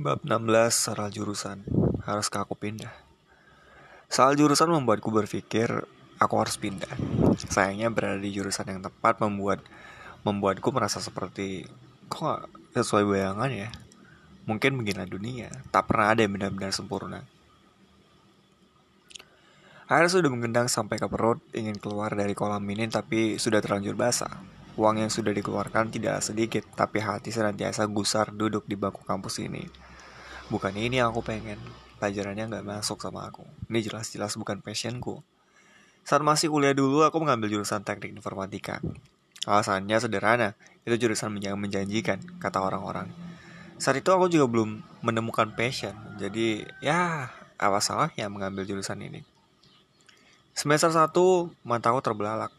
Bab 16 soal jurusan. Haruskah aku pindah? Soal jurusan membuatku berpikir Aku harus pindah. Sayangnya berada di jurusan yang tepat Membuat Membuatku merasa seperti Kok gak sesuai bayangan ya? Mungkin beginilah dunia. Tak pernah ada yang benar-benar sempurna. Air sudah mengendang sampai ke perut Ingin keluar dari kolam ini Tapi sudah terlanjur basah Uang yang sudah dikeluarkan tidak sedikit, tapi hati senantiasa gusar duduk di bangku kampus ini. Bukan ini yang aku pengen, pelajarannya nggak masuk sama aku. Ini jelas-jelas bukan passionku. Saat masih kuliah dulu, aku mengambil jurusan teknik informatika. Alasannya sederhana, itu jurusan yang menjanjikan, kata orang-orang. Saat itu aku juga belum menemukan passion, jadi ya apa salahnya mengambil jurusan ini. Semester 1, mataku terbelalak.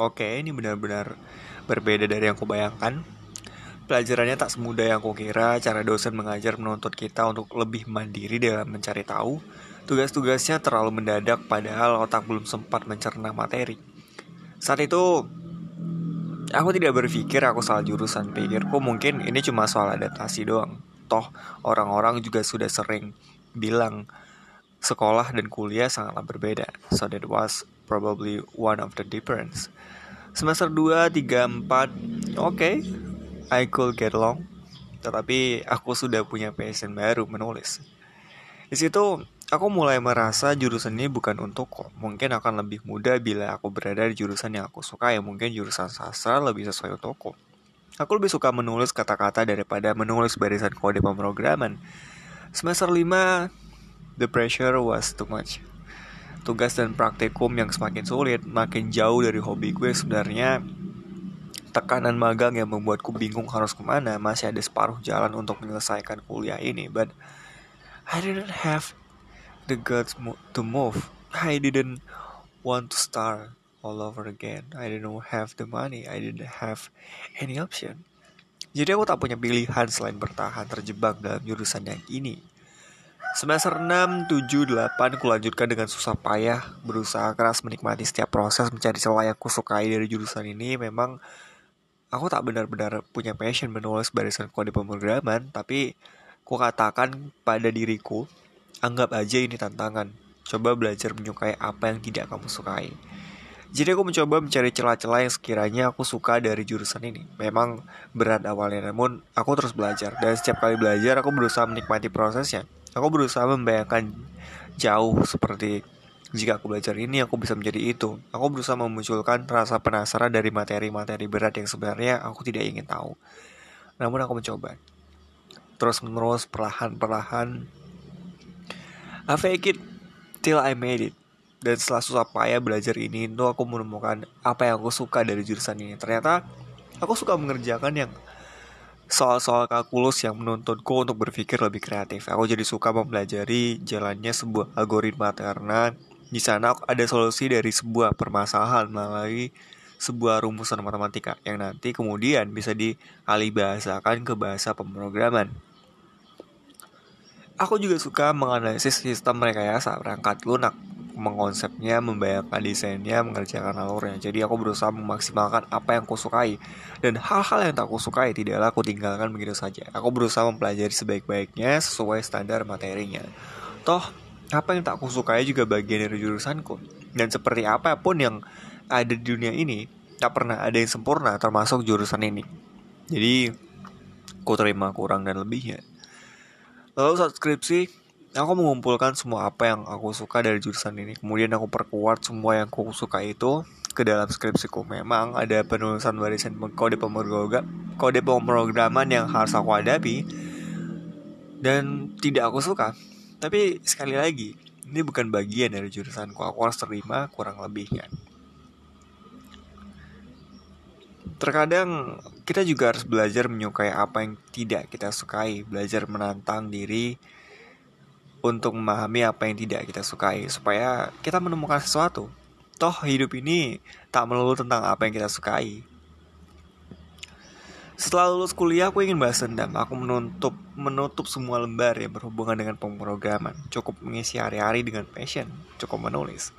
Oke, ini benar-benar berbeda dari yang kubayangkan. Pelajarannya tak semudah yang kukira, cara dosen mengajar menuntut kita untuk lebih mandiri dalam mencari tahu. Tugas-tugasnya terlalu mendadak padahal otak belum sempat mencerna materi. Saat itu, aku tidak berpikir aku salah jurusan. Pikirku mungkin ini cuma soal adaptasi doang. Toh, orang-orang juga sudah sering bilang sekolah dan kuliah sangatlah berbeda. So that was probably one of the difference. Semester 2, 3, 4, oke, okay, I could get along. Tetapi aku sudah punya passion baru menulis. Di situ aku mulai merasa jurusan ini bukan untukku. Mungkin akan lebih mudah bila aku berada di jurusan yang aku suka ya mungkin jurusan sastra lebih sesuai untukku. Aku lebih suka menulis kata-kata daripada menulis barisan kode pemrograman. Semester 5, the pressure was too much tugas dan praktikum yang semakin sulit, makin jauh dari hobi gue sebenarnya. Tekanan magang yang membuatku bingung harus ke mana masih ada separuh jalan untuk menyelesaikan kuliah ini but I didn't have the guts to move. I didn't want to start all over again. I didn't have the money. I didn't have any option. Jadi aku tak punya pilihan selain bertahan terjebak dalam jurusan yang ini Semester 6, 7, 8 kulanjutkan dengan susah payah Berusaha keras menikmati setiap proses mencari celah yang kusukai dari jurusan ini Memang aku tak benar-benar punya passion menulis barisan kode pemrograman Tapi ku katakan pada diriku Anggap aja ini tantangan Coba belajar menyukai apa yang tidak kamu sukai jadi aku mencoba mencari celah-celah yang sekiranya aku suka dari jurusan ini. Memang berat awalnya, namun aku terus belajar. Dan setiap kali belajar, aku berusaha menikmati prosesnya. Aku berusaha membayangkan jauh seperti jika aku belajar ini aku bisa menjadi itu. Aku berusaha memunculkan rasa penasaran dari materi-materi berat yang sebenarnya aku tidak ingin tahu. Namun aku mencoba. Terus menerus perlahan-perlahan I fake it till I made it. Dan setelah susah payah belajar ini, itu aku menemukan apa yang aku suka dari jurusan ini. Ternyata aku suka mengerjakan yang soal-soal kalkulus yang menuntutku untuk berpikir lebih kreatif. Aku jadi suka mempelajari jalannya sebuah algoritma karena di sana ada solusi dari sebuah permasalahan melalui sebuah rumusan matematika yang nanti kemudian bisa dialihbahasakan ke bahasa pemrograman. Aku juga suka menganalisis sistem rekayasa perangkat lunak mengonsepnya, membayangkan desainnya, mengerjakan alurnya. Jadi aku berusaha memaksimalkan apa yang aku sukai dan hal-hal yang tak aku sukai tidaklah aku tinggalkan begitu saja. Aku berusaha mempelajari sebaik-baiknya sesuai standar materinya. Toh apa yang tak aku sukai juga bagian dari jurusanku dan seperti apa pun yang ada di dunia ini tak pernah ada yang sempurna termasuk jurusan ini. Jadi aku terima kurang dan lebihnya. Lalu saat aku mengumpulkan semua apa yang aku suka dari jurusan ini. Kemudian aku perkuat semua yang aku suka itu ke dalam skripsiku. Memang ada penulisan barisan kode pemrogram kode pemrograman yang harus aku hadapi dan tidak aku suka. Tapi sekali lagi ini bukan bagian dari jurusanku. Aku harus terima kurang lebihnya. Terkadang kita juga harus belajar menyukai apa yang tidak kita sukai, belajar menantang diri untuk memahami apa yang tidak kita sukai supaya kita menemukan sesuatu. Toh hidup ini tak melulu tentang apa yang kita sukai. Setelah lulus kuliah, aku ingin bahas dendam. Aku menutup menutup semua lembar yang berhubungan dengan pemrograman. Cukup mengisi hari-hari dengan passion, cukup menulis.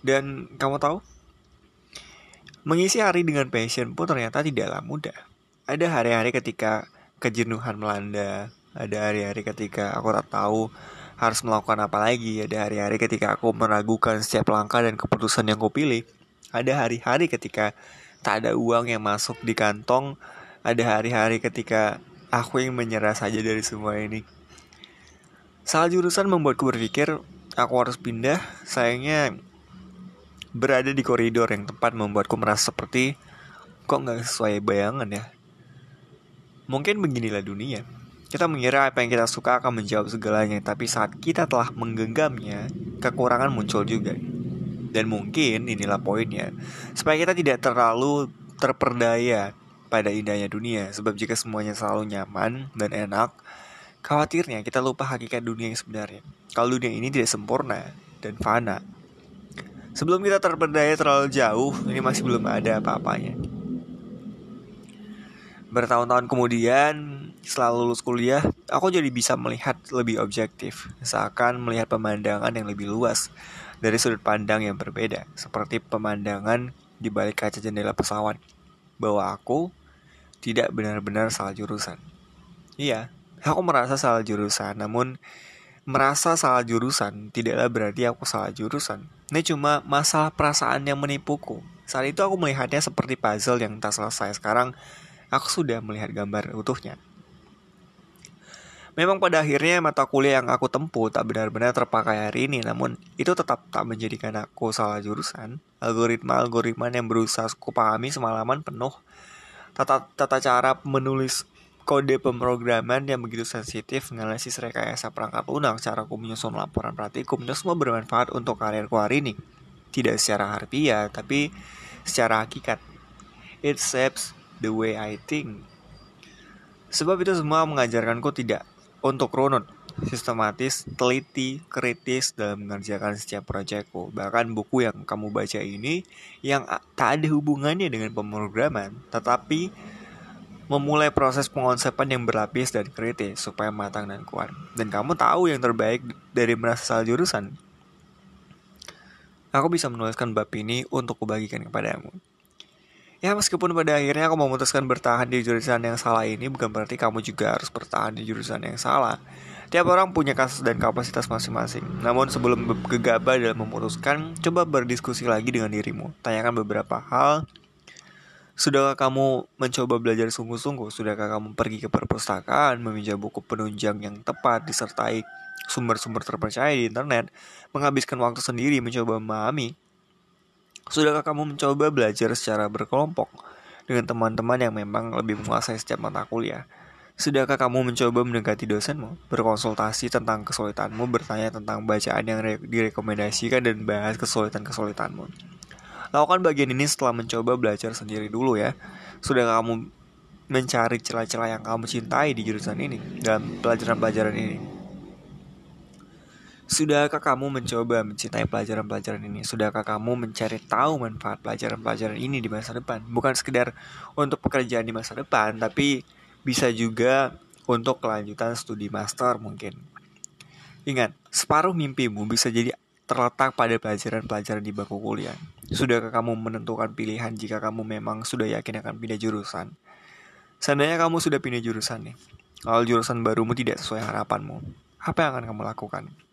Dan kamu tahu, mengisi hari dengan passion pun ternyata tidaklah mudah. Ada hari-hari ketika kejenuhan melanda, Ada hari-hari ketika aku tak tahu harus melakukan apa lagi. Ada hari-hari ketika aku meragukan setiap langkah dan keputusan yang kupilih. Ada hari-hari ketika tak ada uang yang masuk di kantong. Ada hari-hari ketika aku yang menyerah saja dari semua ini. Salah jurusan membuatku berpikir aku harus pindah. Sayangnya berada di koridor yang tepat membuatku merasa seperti kok nggak sesuai bayangan ya. Mungkin beginilah dunia. Kita mengira apa yang kita suka akan menjawab segalanya, tapi saat kita telah menggenggamnya, kekurangan muncul juga. Dan mungkin inilah poinnya, supaya kita tidak terlalu terperdaya pada indahnya dunia, sebab jika semuanya selalu nyaman dan enak, khawatirnya kita lupa hakikat dunia yang sebenarnya. Kalau dunia ini tidak sempurna dan fana. Sebelum kita terperdaya terlalu jauh, ini masih belum ada apa-apanya. Bertahun-tahun kemudian, setelah lulus kuliah, aku jadi bisa melihat lebih objektif, seakan melihat pemandangan yang lebih luas dari sudut pandang yang berbeda, seperti pemandangan di balik kaca jendela pesawat, bahwa aku tidak benar-benar salah jurusan. Iya, aku merasa salah jurusan, namun merasa salah jurusan tidaklah berarti aku salah jurusan. Ini cuma masalah perasaan yang menipuku. Saat itu aku melihatnya seperti puzzle yang tak selesai. Sekarang aku sudah melihat gambar utuhnya. Memang pada akhirnya mata kuliah yang aku tempuh tak benar-benar terpakai hari ini, namun itu tetap tak menjadikan aku salah jurusan. Algoritma-algoritma yang berusaha aku pahami semalaman penuh. Tata, tata cara menulis kode pemrograman yang begitu sensitif, analisis rekayasa perangkat lunak, cara aku menyusun laporan praktikum, itu semua bermanfaat untuk karirku hari ini. Tidak secara harfiah, tapi secara hakikat. It shapes the way I think. Sebab itu semua mengajarkanku tidak untuk runut, sistematis, teliti, kritis dalam mengerjakan setiap proyekku. Bahkan buku yang kamu baca ini yang tak ada hubungannya dengan pemrograman, tetapi memulai proses pengonsepan yang berlapis dan kritis supaya matang dan kuat. Dan kamu tahu yang terbaik dari merasa jurusan. Aku bisa menuliskan bab ini untuk kubagikan kepadamu. Ya meskipun pada akhirnya aku memutuskan bertahan di jurusan yang salah ini bukan berarti kamu juga harus bertahan di jurusan yang salah. Tiap orang punya kasus dan kapasitas masing-masing. Namun sebelum gegabah dalam memutuskan, coba berdiskusi lagi dengan dirimu. Tanyakan beberapa hal. Sudahkah kamu mencoba belajar sungguh-sungguh? Sudahkah kamu pergi ke perpustakaan, meminjam buku penunjang yang tepat, disertai sumber-sumber terpercaya di internet, menghabiskan waktu sendiri mencoba memahami Sudahkah kamu mencoba belajar secara berkelompok dengan teman-teman yang memang lebih menguasai setiap mata kuliah? Sudahkah kamu mencoba mendekati dosenmu, berkonsultasi tentang kesulitanmu, bertanya tentang bacaan yang direkomendasikan dan bahas kesulitan-kesulitanmu? Lakukan bagian ini setelah mencoba belajar sendiri dulu ya. Sudah kamu mencari celah-celah yang kamu cintai di jurusan ini dalam pelajaran-pelajaran ini? Sudahkah kamu mencoba mencintai pelajaran-pelajaran ini? Sudahkah kamu mencari tahu manfaat pelajaran-pelajaran ini di masa depan? Bukan sekedar untuk pekerjaan di masa depan, tapi bisa juga untuk kelanjutan studi master mungkin. Ingat, separuh mimpimu bisa jadi terletak pada pelajaran-pelajaran di bangku kuliah. Sudahkah kamu menentukan pilihan jika kamu memang sudah yakin akan pindah jurusan? Seandainya kamu sudah pindah jurusan nih, kalau jurusan barumu tidak sesuai harapanmu, apa yang akan kamu lakukan?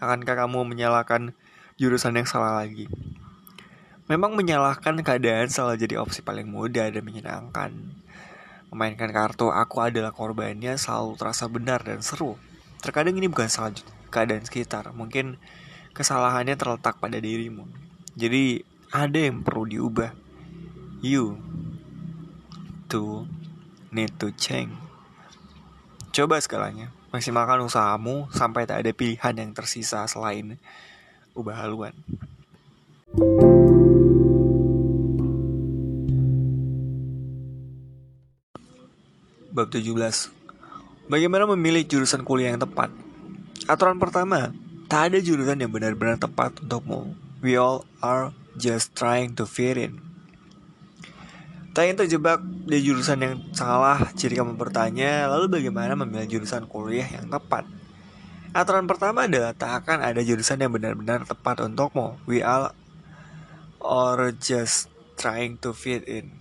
Akankah kamu menyalahkan jurusan yang salah lagi? Memang menyalahkan keadaan selalu jadi opsi paling mudah dan menyenangkan. Memainkan kartu aku adalah korbannya selalu terasa benar dan seru. Terkadang ini bukan salah keadaan sekitar, mungkin kesalahannya terletak pada dirimu. Jadi ada yang perlu diubah. You to need to change. Coba segalanya. Maksimalkan usahamu sampai tak ada pilihan yang tersisa selain ubah haluan. Bab 17 Bagaimana memilih jurusan kuliah yang tepat? Aturan pertama, tak ada jurusan yang benar-benar tepat untukmu. We all are just trying to fit in. Ingin terjebak di jurusan yang salah jika kamu bertanya, lalu bagaimana memilih jurusan kuliah yang tepat? Aturan pertama adalah tak akan ada jurusan yang benar-benar tepat untukmu. We all are just trying to fit in.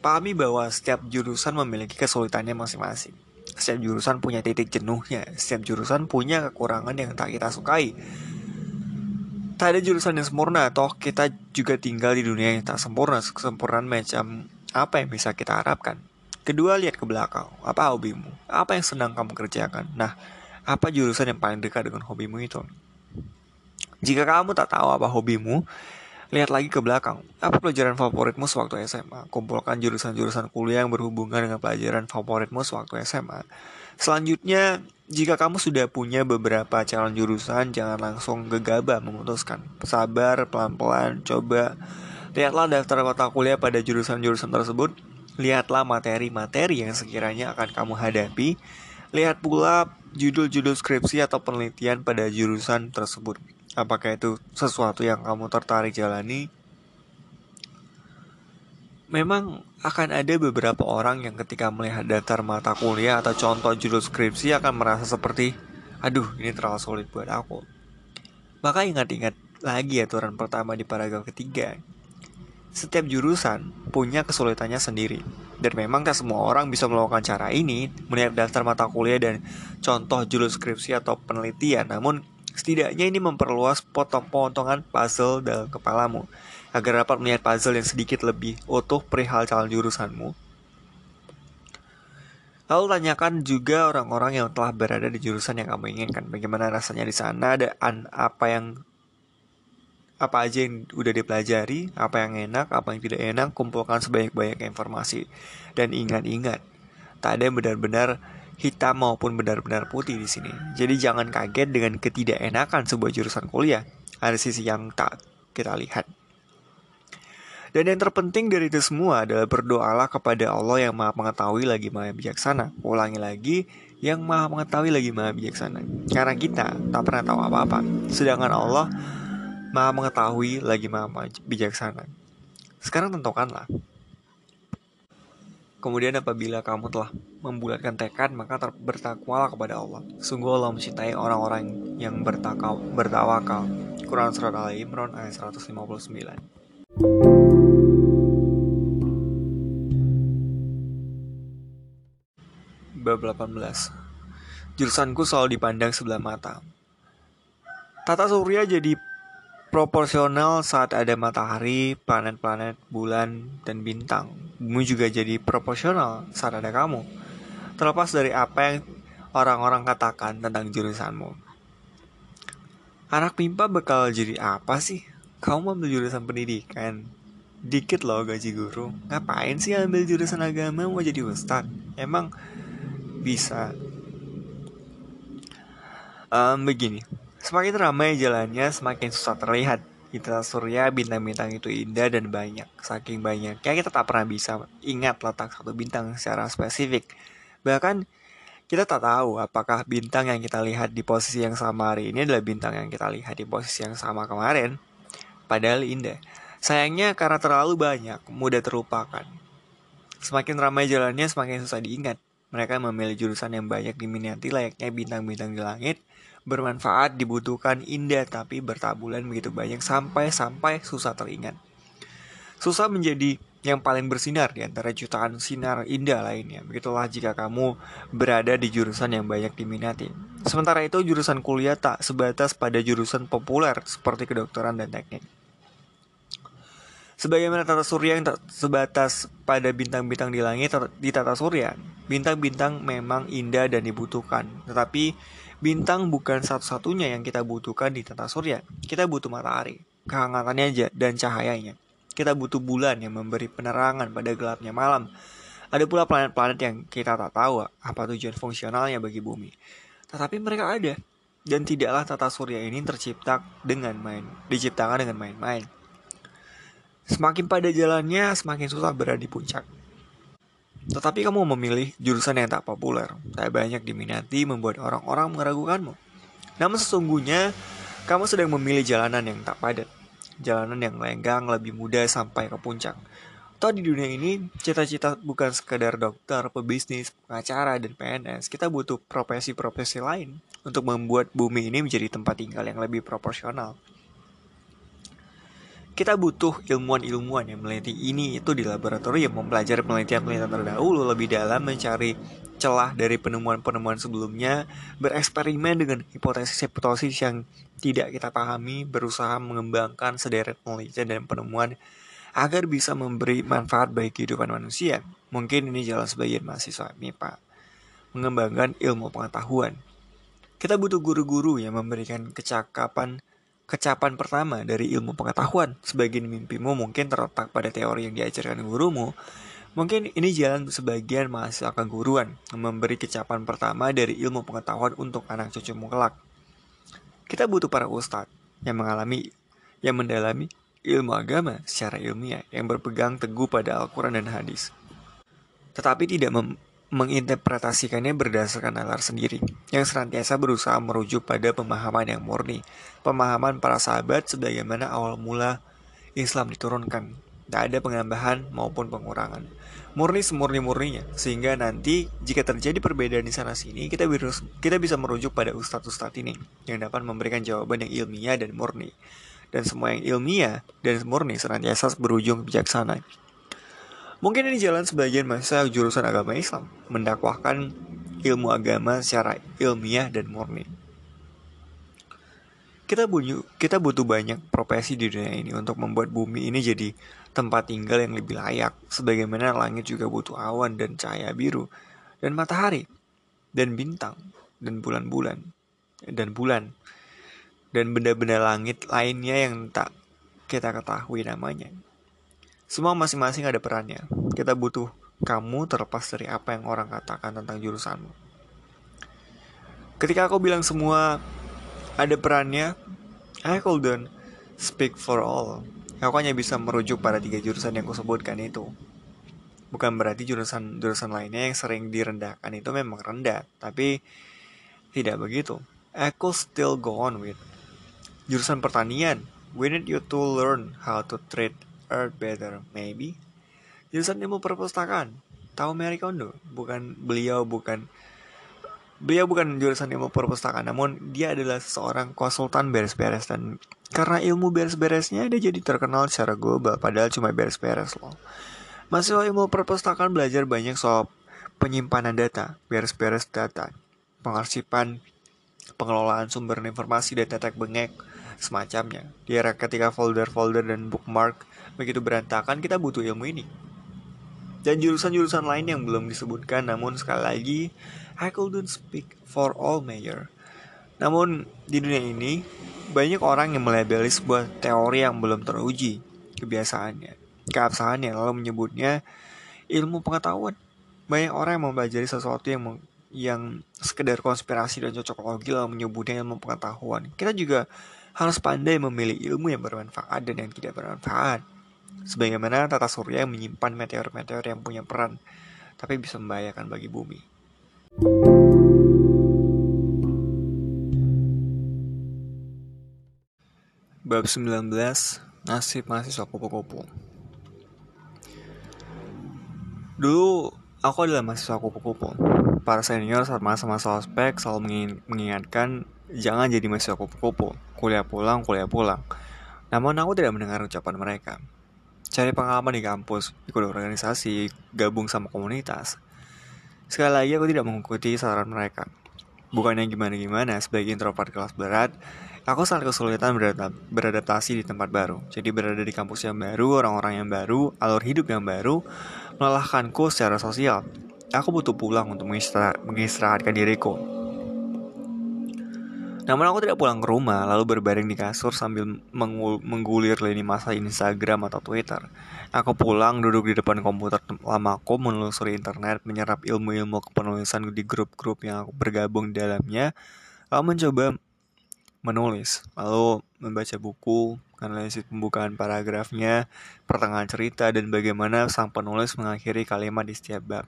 Pahami bahwa setiap jurusan memiliki kesulitannya masing-masing. Setiap jurusan punya titik jenuhnya, setiap jurusan punya kekurangan yang tak kita sukai. Tak ada jurusan yang sempurna, toh kita juga tinggal di dunia yang tak sempurna, kesempurnaan macam apa yang bisa kita harapkan. Kedua, lihat ke belakang. Apa hobimu? Apa yang senang kamu kerjakan? Nah, apa jurusan yang paling dekat dengan hobimu itu? Jika kamu tak tahu apa hobimu, lihat lagi ke belakang. Apa pelajaran favoritmu sewaktu SMA? Kumpulkan jurusan-jurusan kuliah yang berhubungan dengan pelajaran favoritmu sewaktu SMA. Selanjutnya, jika kamu sudah punya beberapa calon jurusan, jangan langsung gegabah memutuskan. Sabar, pelan-pelan, coba. Lihatlah daftar mata kuliah pada jurusan-jurusan tersebut. Lihatlah materi-materi yang sekiranya akan kamu hadapi. Lihat pula judul-judul skripsi atau penelitian pada jurusan tersebut. Apakah itu sesuatu yang kamu tertarik jalani? Memang akan ada beberapa orang yang ketika melihat daftar mata kuliah atau contoh judul skripsi akan merasa seperti, aduh ini terlalu sulit buat aku. Maka ingat-ingat lagi aturan pertama di paragraf ketiga. Setiap jurusan punya kesulitannya sendiri. Dan memang tak semua orang bisa melakukan cara ini, melihat daftar mata kuliah dan contoh judul skripsi atau penelitian. Namun Setidaknya ini memperluas potong-potongan puzzle dalam kepalamu agar dapat melihat puzzle yang sedikit lebih utuh perihal calon jurusanmu. Lalu tanyakan juga orang-orang yang telah berada di jurusan yang kamu inginkan. Bagaimana rasanya di sana dan apa yang apa aja yang udah dipelajari, apa yang enak, apa yang tidak enak, kumpulkan sebanyak-banyaknya informasi. Dan ingat-ingat, tak ada yang benar-benar hitam maupun benar-benar putih di sini. Jadi jangan kaget dengan ketidakenakan sebuah jurusan kuliah. Ada sisi yang tak kita lihat. Dan yang terpenting dari itu semua adalah berdoalah kepada Allah yang maha mengetahui lagi maha bijaksana. Ulangi lagi, yang maha mengetahui lagi maha bijaksana. Karena kita tak pernah tahu apa-apa. Sedangkan Allah maha mengetahui lagi maha bijaksana. Sekarang tentukanlah Kemudian apabila kamu telah membulatkan tekad, maka bertakwalah kepada Allah. Sungguh Allah mencintai orang-orang yang bertakau, bertawakal. Quran Surat Al-Imran ayat 159 Bab 18 Jurusanku selalu dipandang sebelah mata Tata surya jadi proporsional saat ada matahari, planet-planet, bulan, dan bintang. Bumi juga jadi proporsional saat ada kamu. Terlepas dari apa yang orang-orang katakan tentang jurusanmu. Anak pimpa bakal jadi apa sih? Kamu ambil jurusan pendidikan. Dikit loh gaji guru. Ngapain sih ambil jurusan agama mau jadi ustad? Emang bisa. Um, begini, Semakin ramai jalannya, semakin susah terlihat. Di surya, bintang-bintang itu indah dan banyak. Saking banyaknya, kita tak pernah bisa ingat letak satu bintang secara spesifik. Bahkan, kita tak tahu apakah bintang yang kita lihat di posisi yang sama hari ini adalah bintang yang kita lihat di posisi yang sama kemarin. Padahal indah. Sayangnya karena terlalu banyak, mudah terlupakan. Semakin ramai jalannya, semakin susah diingat. Mereka memilih jurusan yang banyak diminati layaknya bintang-bintang di langit, bermanfaat, dibutuhkan, indah, tapi bertabulan begitu banyak sampai-sampai susah teringat. Susah menjadi yang paling bersinar di antara jutaan sinar indah lainnya. Begitulah jika kamu berada di jurusan yang banyak diminati. Sementara itu jurusan kuliah tak sebatas pada jurusan populer seperti kedokteran dan teknik. Sebagaimana tata surya yang tak sebatas pada bintang-bintang di langit di tata surya, bintang-bintang memang indah dan dibutuhkan. Tetapi Bintang bukan satu-satunya yang kita butuhkan di tata surya. Kita butuh matahari, kehangatannya aja dan cahayanya. Kita butuh bulan yang memberi penerangan pada gelapnya malam. Ada pula planet-planet yang kita tak tahu apa tujuan fungsionalnya bagi bumi. Tetapi mereka ada. Dan tidaklah tata surya ini tercipta dengan main, diciptakan dengan main-main. Semakin pada jalannya, semakin susah berada di puncak. Tetapi kamu memilih jurusan yang tak populer, tak banyak diminati membuat orang-orang meragukanmu. Namun sesungguhnya, kamu sedang memilih jalanan yang tak padat. Jalanan yang lenggang lebih mudah sampai ke puncak. Toh di dunia ini, cita-cita bukan sekedar dokter, pebisnis, pengacara, dan PNS. Kita butuh profesi-profesi lain untuk membuat bumi ini menjadi tempat tinggal yang lebih proporsional. Kita butuh ilmuwan-ilmuwan yang meneliti ini. Itu di laboratorium mempelajari penelitian-penelitian terdahulu lebih dalam mencari celah dari penemuan-penemuan sebelumnya bereksperimen dengan hipotesis-hipotesis yang tidak kita pahami berusaha mengembangkan sederet penelitian dan penemuan agar bisa memberi manfaat bagi kehidupan manusia. Mungkin ini jalan sebagian mahasiswa MIPA mengembangkan ilmu pengetahuan. Kita butuh guru-guru yang memberikan kecakapan Kecapan pertama dari ilmu pengetahuan, sebagian mimpimu mungkin terletak pada teori yang diajarkan gurumu. Mungkin ini jalan sebagian mahasiswa keguruan memberi kecapan pertama dari ilmu pengetahuan untuk anak cucumu kelak. Kita butuh para ustadz yang mengalami, yang mendalami ilmu agama secara ilmiah, yang berpegang teguh pada Al-Quran dan hadis. Tetapi tidak menginterpretasikannya berdasarkan nalar sendiri, yang senantiasa berusaha merujuk pada pemahaman yang murni, pemahaman para sahabat sebagaimana awal mula Islam diturunkan. Tak ada penambahan maupun pengurangan. Murni semurni-murninya, sehingga nanti jika terjadi perbedaan di sana sini, kita, virus, kita bisa merujuk pada ustadz-ustadz ini, yang dapat memberikan jawaban yang ilmiah dan murni. Dan semua yang ilmiah dan murni senantiasa berujung bijaksana. Mungkin ini jalan sebagian masa jurusan agama Islam, mendakwahkan ilmu agama secara ilmiah dan murni. Kita, bunyi, kita butuh banyak profesi di dunia ini untuk membuat bumi ini jadi tempat tinggal yang lebih layak, sebagaimana langit juga butuh awan dan cahaya biru, dan matahari, dan bintang, dan bulan-bulan, dan bulan, dan benda-benda langit lainnya yang tak kita ketahui namanya. Semua masing-masing ada perannya. Kita butuh kamu terlepas dari apa yang orang katakan tentang jurusanmu. Ketika aku bilang semua ada perannya, I couldn't speak for all. Aku hanya bisa merujuk pada tiga jurusan yang kusebutkan itu. Bukan berarti jurusan-jurusan lainnya yang sering direndahkan itu memang rendah, tapi tidak begitu. Aku still go on with jurusan pertanian. We need you to learn how to trade Earth Better, maybe. Jurusan ilmu perpustakaan. Tahu Mary Kondo? Bukan beliau bukan beliau bukan jurusan ilmu perpustakaan, namun dia adalah seorang konsultan beres-beres dan karena ilmu beres-beresnya dia jadi terkenal secara global padahal cuma beres-beres loh. Mahasiswa ilmu perpustakaan belajar banyak soal penyimpanan data, beres-beres data, pengarsipan, pengelolaan sumber informasi dan tetek bengek, semacamnya. Di era ketika folder-folder dan bookmark begitu berantakan, kita butuh ilmu ini. Dan jurusan-jurusan lain yang belum disebutkan, namun sekali lagi, I couldn't speak for all mayor. Namun, di dunia ini, banyak orang yang melabeli sebuah teori yang belum teruji kebiasaannya, keabsahannya, lalu menyebutnya ilmu pengetahuan. Banyak orang yang mempelajari sesuatu yang yang sekedar konspirasi dan cocok logi lalu menyebutnya ilmu pengetahuan. Kita juga harus pandai memilih ilmu yang bermanfaat dan yang tidak bermanfaat. Sebagaimana tata surya yang menyimpan meteor-meteor yang punya peran, tapi bisa membahayakan bagi bumi. Bab 19 Nasib mahasiswa kupu-kupu Dulu aku adalah mahasiswa kupu-kupu Para senior saat masa-masa ospek selalu mengingatkan Jangan jadi mahasiswa kupu-kupu kuliah pulang, kuliah pulang. Namun aku tidak mendengar ucapan mereka. Cari pengalaman di kampus, ikut organisasi, gabung sama komunitas. Sekali lagi aku tidak mengikuti saran mereka. Bukannya gimana-gimana sebagai introvert kelas berat, aku sangat kesulitan beradaptasi di tempat baru. Jadi berada di kampus yang baru, orang-orang yang baru, alur hidup yang baru, melelahkanku secara sosial. Aku butuh pulang untuk mengistirahatkan diriku. Namun aku tidak pulang ke rumah, lalu berbaring di kasur sambil menggulir lini masa Instagram atau Twitter. Aku pulang, duduk di depan komputer lamaku, menelusuri internet, menyerap ilmu-ilmu kepenulisan di grup-grup yang aku bergabung di dalamnya, lalu mencoba menulis, lalu membaca buku, analisis pembukaan paragrafnya, pertengahan cerita, dan bagaimana sang penulis mengakhiri kalimat di setiap bab,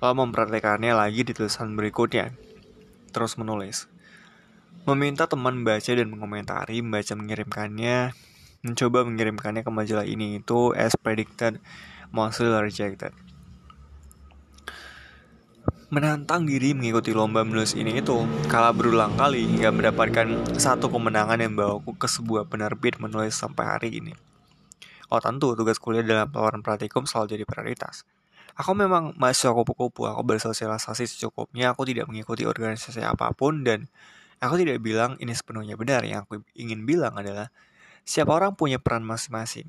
lalu mempraktekannya lagi di tulisan berikutnya, terus menulis meminta teman membaca dan mengomentari, membaca mengirimkannya, mencoba mengirimkannya ke majalah ini itu as predicted, mostly rejected. Menantang diri mengikuti lomba menulis ini itu kalah berulang kali hingga mendapatkan satu kemenangan yang membawaku ke sebuah penerbit menulis sampai hari ini. Oh tentu, tugas kuliah dalam tawaran praktikum selalu jadi prioritas. Aku memang mahasiswa kupu-kupu, aku bersosialisasi secukupnya, aku tidak mengikuti organisasi apa pun, dan aku tidak bilang ini sepenuhnya benar. Yang aku ingin bilang adalah, siapa orang punya peran masing-masing.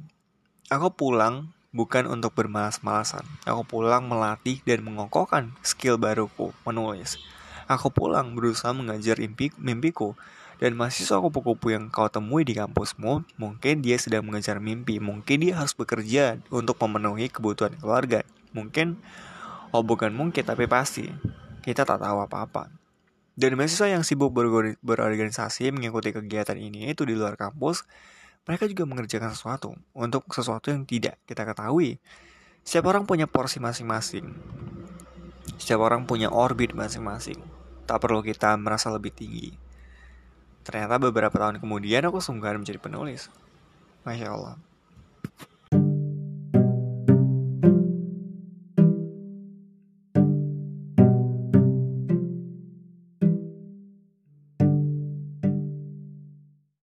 Aku pulang bukan untuk bermalas-malasan. Aku pulang melatih dan mengokohkan skill baruku, menulis. Aku pulang berusaha mengajar mimpiku, dan mahasiswa kupu-kupu yang kau temui di kampusmu, mungkin dia sedang mengejar mimpi, mungkin dia harus bekerja untuk memenuhi kebutuhan keluarga. Mungkin, oh bukan mungkin, tapi pasti, kita tak tahu apa-apa. Dan mahasiswa yang sibuk berorganisasi mengikuti kegiatan ini itu di luar kampus, mereka juga mengerjakan sesuatu untuk sesuatu yang tidak kita ketahui. Setiap orang punya porsi masing-masing. Setiap orang punya orbit masing-masing. Tak perlu kita merasa lebih tinggi. Ternyata beberapa tahun kemudian aku sungguhan menjadi penulis. Masya Allah.